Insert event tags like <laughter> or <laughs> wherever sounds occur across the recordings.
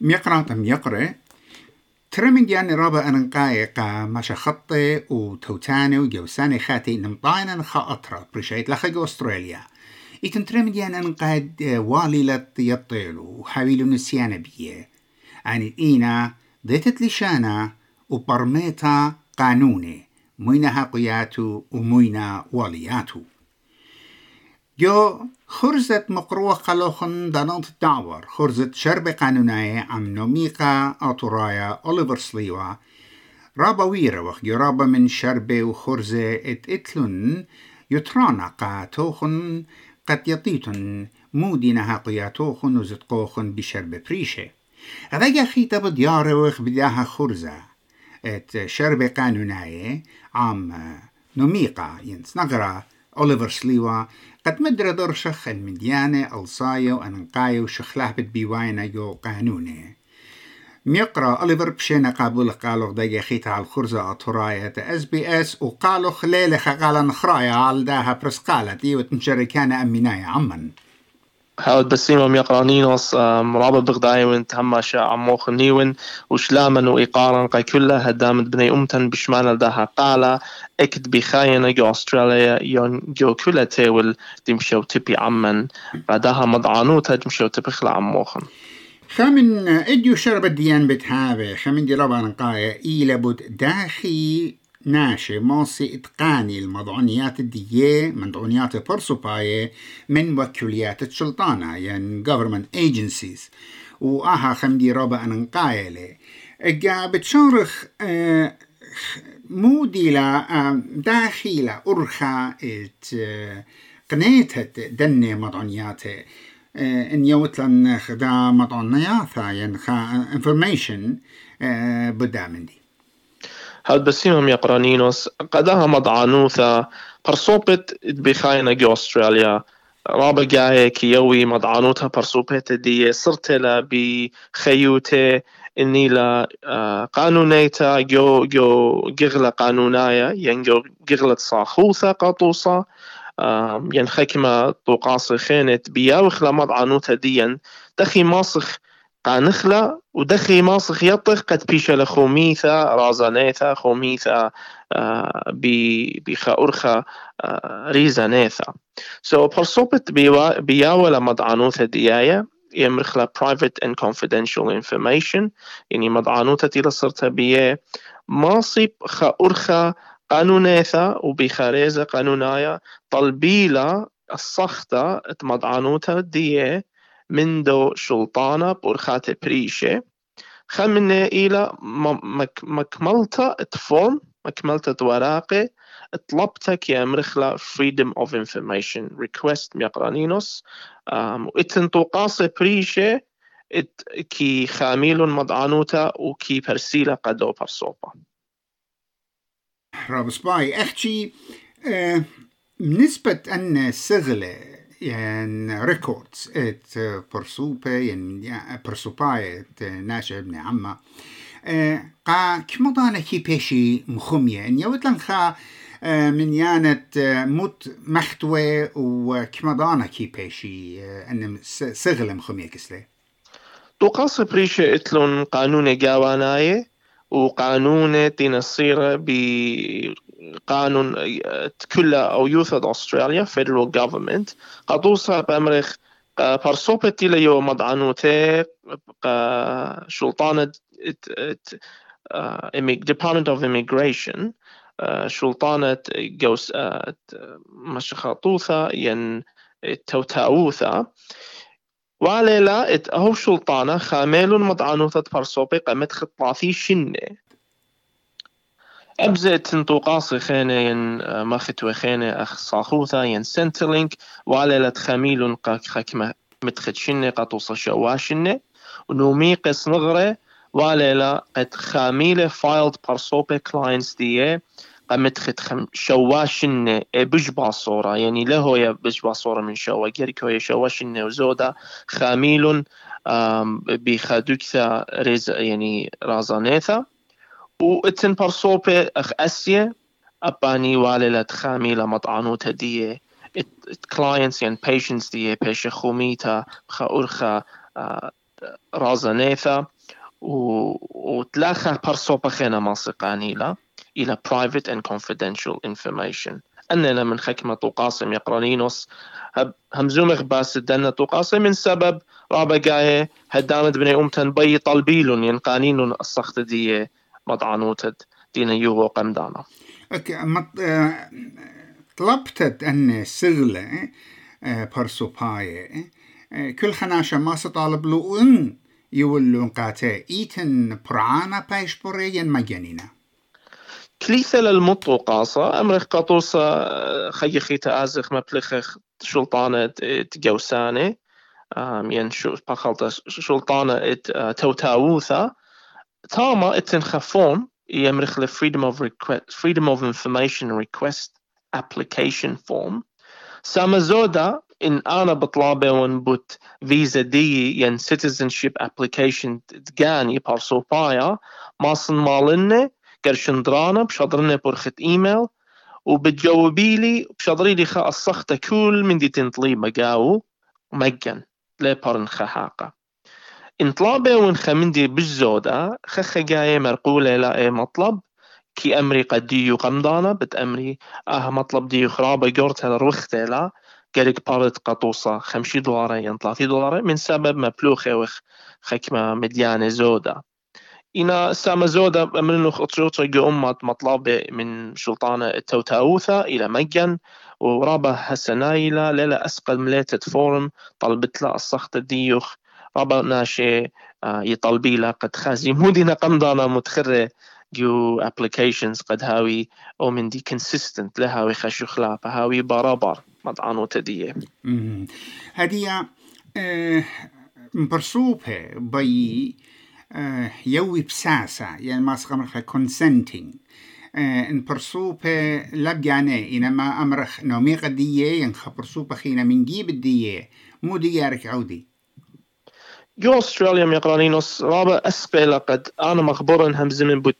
ميقرا تم يقرأ. ترمين ديان رابا أنقاي قا ماشا خطي وتوتاني وجوساني خاتي نمطاينا خاطرة بريشايت لخيق أستراليا. إتن ترمين ديان أنقاد والي يطيلو وحاويلو نسيانا بيه. يعني إينا ضيتت لشانا قانوني موينا هاقياتو وموينا والياتو. جو خرزة مقروة قلوخن دانات الدعور خرزة شرب قانونية عم نوميقا أطرايا أوليفر سليوا رابا ويرا وخ رابا من شربة وخرزة ات اتلن يترانا قاتوخن قد يطيتن مودينا هاقياتوخن وزتقوخن بشرب بريشة هذا خيطة بديار وخ بداها خرزة ات شرب قانونية عم نوميقا ينس نغرا أوليفر سليوا قد مدر درشخ المديانة ألصايا وأنقايا وشخلاه بتبيواينا جو قانوني ميقرأ أوليفر بشينا قابل قالوا دقي خيتا على الخرزة أطرايا إس بي إس وقالوا خليلة خقالا نخرايا على داها برسقالة دي وتمشاركانا أمينايا عمن. هاود بسيمة يقرانينوس مرابا بغداي وانت هما شا عموخ نيون وشلاما وإيقارا قاي كلها هدامت بني أمتن بشمال داها قالا اكد بخاينة جو أستراليا يون جو كلها تيول تمشيو تبي عمن بعدها مضعانوتا تمشيو تبخلا عموخن. خامن اديو شرب الديان بتهابه خامن دي ربا نقايا إيلا بود داخي ناشي موصي إتقاني المضعونيات الدية مضعونيات برسوباية من وكليات السلطانة يعني government agencies. وآها خمدي ربا أنقايلة إجا بتشارخ آه موديلا داخلة أرخا آه قنيتها دني مضعونياته ان يوتلن خدا مضعونياتا يعني خا information بدا من دي هاد بسيمهم يقرانينوس قدها مضعانوثا برصوبت بخاينة جو أستراليا. رابا جاي كيوي مضعانوتها برصوبت دي. صرتلا بخيوتي إني لا قانونيتا. جو جو جغلة قانونايا ين جو جغلة صاخوثا قطوصا ين خكمة طوقاصي خينت بياوخ لمضعانوتا ديا. دخي ماسخ قانخلا ودخي ماسخ يطخ قد بيش لخوميثا رازانيثا خوميثا بخا أرخا ريزانيثا. سو برصوبت بياولا مضعانوثا ديايا يمرخلا private and confidential information يعني مضعانوثا تيلا صرتا بيه ماصيب خا أرخا قانونيثا وبخاريزة قانونايا طلبيلا الصخطة مضعانوثا ديه من دو شلطانة برخات بريشة. خمنة إلى مكملتا تفورم مكملتا ورقة طلبتك يا مرخلة freedom of information request ميقرانينوس. وإتن توقاصة بريشة ات كي خاميل مضعانوتا وكي برسيلة قدو برصوبة راب سباي احكي آه نسبة أن سغلة يعني ريكوردز ات برسوبة يعني برسوباي ات ناشا ابن عما قا كما دانا كي بيشي مخمية ان يوتلن خا من يانت موت مختوى وكما دانا كي بيشي ان سغل مخمية كسلي توقاص بريشة اتلون قانون جاواناي وقانون تنصير ب قانون كله أو يوثد أستراليا فيدرال جفرمنت قدوسا بأمريخ برسوبتي ليو مدعنوتي شلطانة Department of Immigration. شلطانة جوس مشخطوثا ين توتاوثا وعليلا إت اهو شلطانة خامل مدعنوثة برسوبي قمت خطاثي شنة. أبزت تنطوقاصي خينة ين ماخت وخينة أخ صاخوثا ين سنترلينك وعلى خميل خكمة متخد شنة قطوصة شواشنة ونومي قس نغرة وعلى قد خاميلة فايلد برسوبة كلاينتس دي قمت خد شواشنة بج باصورة يعني له يا بج باصورة من شوا جيركو يا شواشنة وزودا خاميل بخدوكثا ريز يعني رازانيثا. واتن برصوبة أخ اسيا أباني واللة خاميلة مطعنوتا دي clients يعني patients دي بيش خوميتا خا ارخا رازانيثا وتلاخى برصوبة خينا ماسقانيلا إلى private and confidential information. أننا من خكمة قاسم يقرانينوس. همزومخ باس دنا قاسم. من سبب رابا قاية هدامد بني أمتن بي طلبيلون ينقانين الصخت دي مضعنوتد دينا يوغو قمدانا. أوكي آه، طلبتت أن سغلة برسو باي كل خناشة ما سطالب له إن يولون قاتا إيتن برانا بايش بوريين مجانينا كليثة للمطو قاصة أمرخ قاطوسة خي خيتا آزخ مبلخ شلطانة تجوسانة ين شو بخلطة شلطانة إت اتن خفون يمرخ ل freedom of request freedom of information request application form. سامزودا إن أنا بطلابة ون بوت فيزا دي ين citizenship application تجاني بارسو بايا ماصن مالنه قرشندرانا بشطرنا برخة إيميل وبتجاوبي لي بشطري لي خا الصخته كل من دي تنطلي مقاو مجن لا بارن خحاقة انطلابة ون خمندي بالزودة خخ جاية مرقولة لا مطلب كي أمري قد ديو قمدانا بت أمري آه مطلب ديو خرابة جورت هذا روخته لا قالك بارت قطوصة خمشي دولار ين ثلاثي دولار من سبب مبلوخة وخ خكمة مديانة زودة. إنا سام زودا أمرنو خطشوطة أمات مطلب من سلطانة التوتاوثة إلى مجن ورابا هسنايلا ليلة أسقل مليتة فورم طلبت لا الصخت الديوخ رابا ناشي آه، يطلبي لا قد خازي. مودينا قمضانا متخرة جو ابليكيشنز قد هاوي أو من دي كونسيستنت لهاوي خشو خلافة هاوي برابر مطعنو تدية هدية آه مبرسوبة بي آه، يوي بساسة يعني ما كونسنتين آه، ان برسوبة لبجاني إنما أمرخ نومي قدية ين برسوبة خينا من جيب الدية. مو ديارك عودي. جو أستراليا ميقرانينوس رابا أسقي لقد أنا مخبورا هم زمن بوت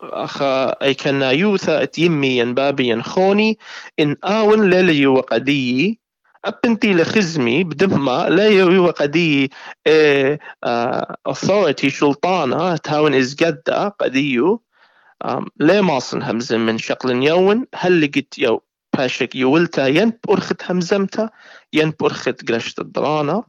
أخا أي كان يوثا أتيمي ين بابي ين خوني إن آون للي وقدي أبنتي لخزمي بدمما لا يوي قدي authority شلطانة تاون إز قد قديو لا ماصن همزة من شقل يون هل لقيت يو باشك يولتا ين بورخت همزمتا ين بورخت قرشت الدرانا.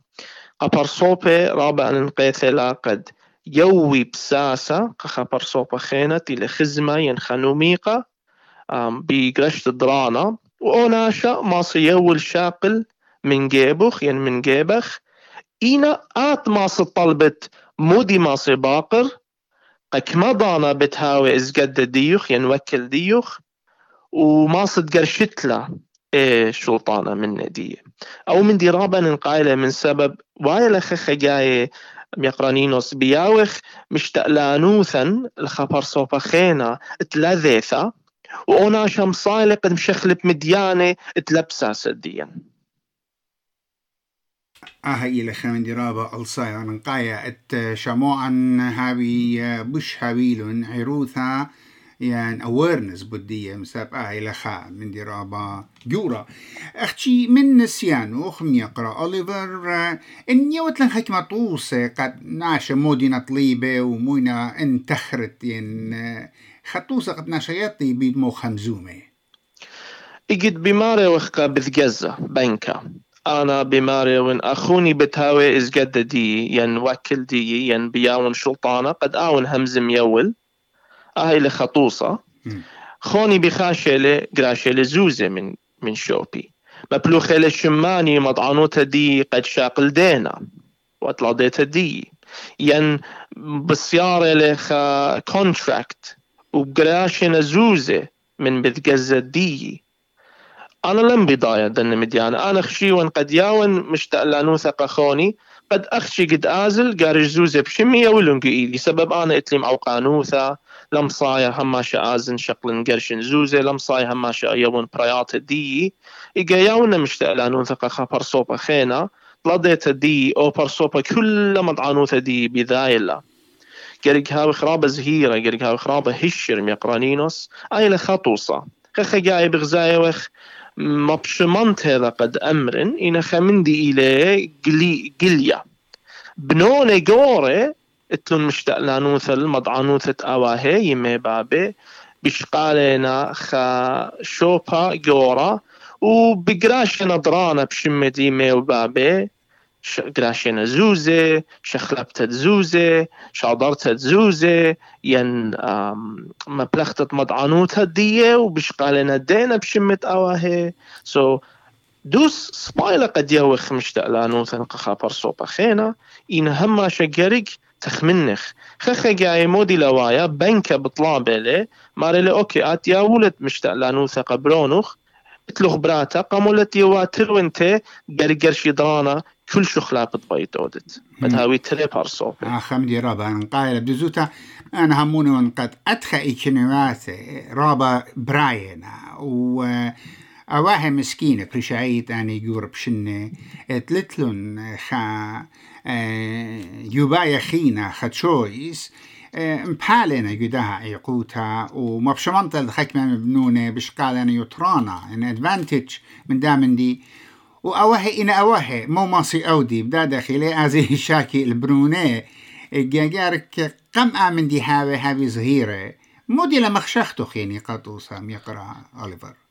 قبر صوبة رابع نقيثلا قد يوي بساسة قبر صوبة خينة إلى خزمة ين خنوميقة بقرشت الدرانا وأوناشا ماصي يول شاقل من جيبخ يعني من جيبخ. إينا آت ماص طلبت مودي ماص باقر. قك ما ضانا بتهاوي إز قد ديوخ يعني وكل ديوخ. وماص تقرشتلا إيه شلطانة من دي أو من دي رابا نقايلة من سبب. واي لخخ جاي ميقرانينوس بياوخ مشتقلانوثا الخبر صوفا خينا تلذيثا وأنا شمصايلة قد مشخلب مديانة تلبسا سديا. آه إلى خمن درابة ألصايا من قايا. ات شموعا هابي بش هابيلون عروثا. يعني awareness بدية مساب آه إلى خا من درابة جورا. أختي من نسيان وخم يقرأ أوليفر إن يوتلن حكمة طوسة قد ناشا مودينا طليبة وموينا انتخرت ين خطوسة قد ناشياتي بيد مو خمزومة. إجد بمارة وخكا بذجزة بنكا. أنا بماري وين أخوني بتهاوي إز قد دي ين وكل دي ين بياون شلطانة قد آون همز ميول أهي لخطوصة خوني بخاشة لقراشة لزوزة من من شوبي. مبلوخة لشماني مطعنوتا دي قد شاقل دينا. واتلاضيتا دي. ين بسيارة لخا كونتراكت وبقراشة نزوزة من بذقزة دي. أنا لم بداية دن مديانة. أنا خشيون قد ياون مشتاق لانوثق خوني. قد أخشي قد آزل قارج زوزة بشمية ولنقو إيدي. سبب أنا إتليم أو لم صاير هماشا آزن شقل قرشن زوزة لم صاير هماشا يوون برايات دي إيقا ياون مشتاق لانوثق خبر صوبة خينا لديت دي أو برصوبة كل مدعانوثة دي بذايلة قرق هاوي خرابة زهيرة قرق هاوي خرابة هشر ميقرانينوس أي لخطوصة خخ جاي بغزايوخ مبشمنت هذا قد أمر إن خمندي إلى قلي قليا بنوني جوري اتلون مشتاق لانوث المضعنوثة اواهي يمي بابي بشقالينا خا شوبا جورا وبقراشنا درانا بشمدي مي وبابي قراشنا زوزة شخلبتت زوزة شاضرتت زوزة ين مبلغتت مضعنوتها دية وبشقالنا دينا بشمت اواهي سو so, دوس سبايلا قد يوخ مشتاق لانوثن قخا برصوبا خينا إن هما شجرك تخمنخ خخ جاي مودي لوايا لي ماري لي أوكي أت يا ولد مشتاق لانوثا قبرونخ اتلو براتا قامولت يوا تروينتي قرقر شيدرانا كل شو خلاقت بيت أودت. متهاوي تري بارسو آه خمدي رابا نقايل بدزوتا أنا هموني ونقد اتخا ايكنوات رابا براينا. و اواه مسكينة برشايت اني يقور بشنة تلتلون خا يوبايا خينا خا تشويس آه، مبحالنا قدها يقوتها وما بشمنطة الحكمة مبنونة بشقال يطرانا إن ادفانتج من دامن دي. وأوه إن أوه مو ماسي أودي بدا داخلي أزي <laughs> شاكي البرونة. جاجارك قم آمن دي هاوي هاوي زهيرة. مودي لمخشختو خيني قطوسا يقرأ أوليفر.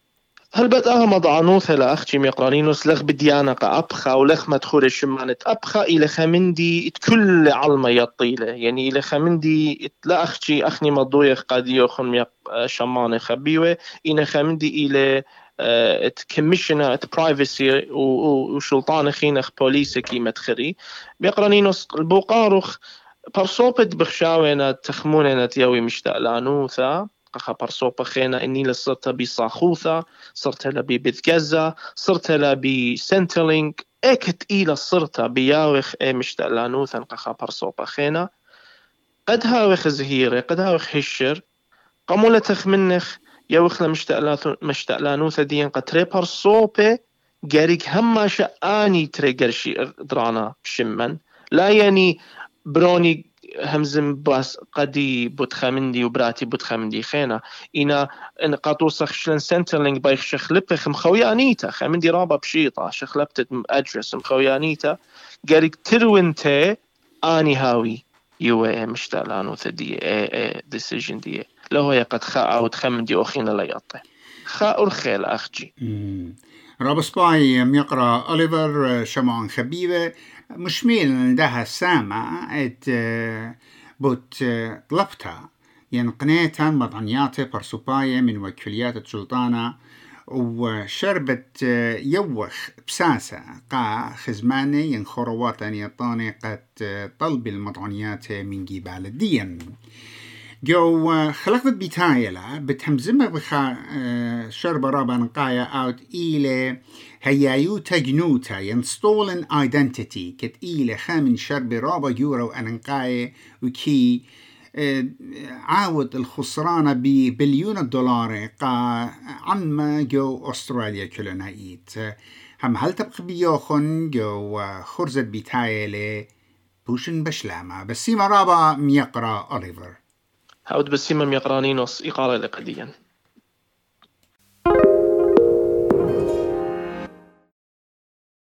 هل بد أغمض عنوثة لأختي ميقرانينوس لخ بديانة أبخا ولخ مدخول الشمانة أبخا إلى خمندي كل علمة يطيلة يعني إلى خمندي لا أختي أخني مضوية قد يوخن شمانة خبيوة إلى خمندي إلى كمشنا ات برايفسي وشلطان خينخ بوليس كي مدخري بيقرانينوس البوقاروخ برصوبت بخشاوينا تخموننا تيوي مشتاق لانوثا قخا برصوبة خينا. إني لصرت بصاخوثا صرت لبي بذكزة صرت لبي سنتلينك اكت إلى صرت بياوخ اي مشتاق لانوثا قخا برصوبة خينا. قد هاوخ زهيرة قد هاوخ هشر. قمولة تخمنخ يوخلا مشتاق لانوثا ديان قد برصوبة جاريك هما شأني تريقرشي درانا شمن. لا يعني بروني همزم باس قدي بوتخامندي وبراتي بوتخامندي خينا إنا إن قاطو شلن سنترلينج بايخ شخلبة مخويانيتا خامندي رابا بشيطة شخلبت أدرس مخويانيتا قالك تروينتي آني هاوي يو اي مشتالانو ثدي اي اي ديسيجن دي لو هي قد خاء أو تخمندي اخينا لا يطي خاء الخيل اخجي راب سباي يقرا اوليفر شمعون خبيبه مشميل ده سامع ات بوت طلبتها ينقنيتا مضعنياتي برسوباية من وكليات السلطانة وشربت يوخ بساسة. قا خزماني ينخرواتني يطاني قد طلب المضعنيات من جبال الدين. جو خلقت بتايلا بتهمزمة بخا شرب رابا نقايا اوت إلى هيايوتا جنوتا ينستولن ايدنتيتي كت إلى خامن شرب رابا يورو أنقايا وكي عاود الخسرانة ببليون الدولار قا عما جو أستراليا كلنا هم هل تبقى بيوخن جو خرزت بتايلة بوشن بشلامة. بس سيما رابا ميقرأ أوليفر هاود بسيما ميقرانينوس إقالة لقديا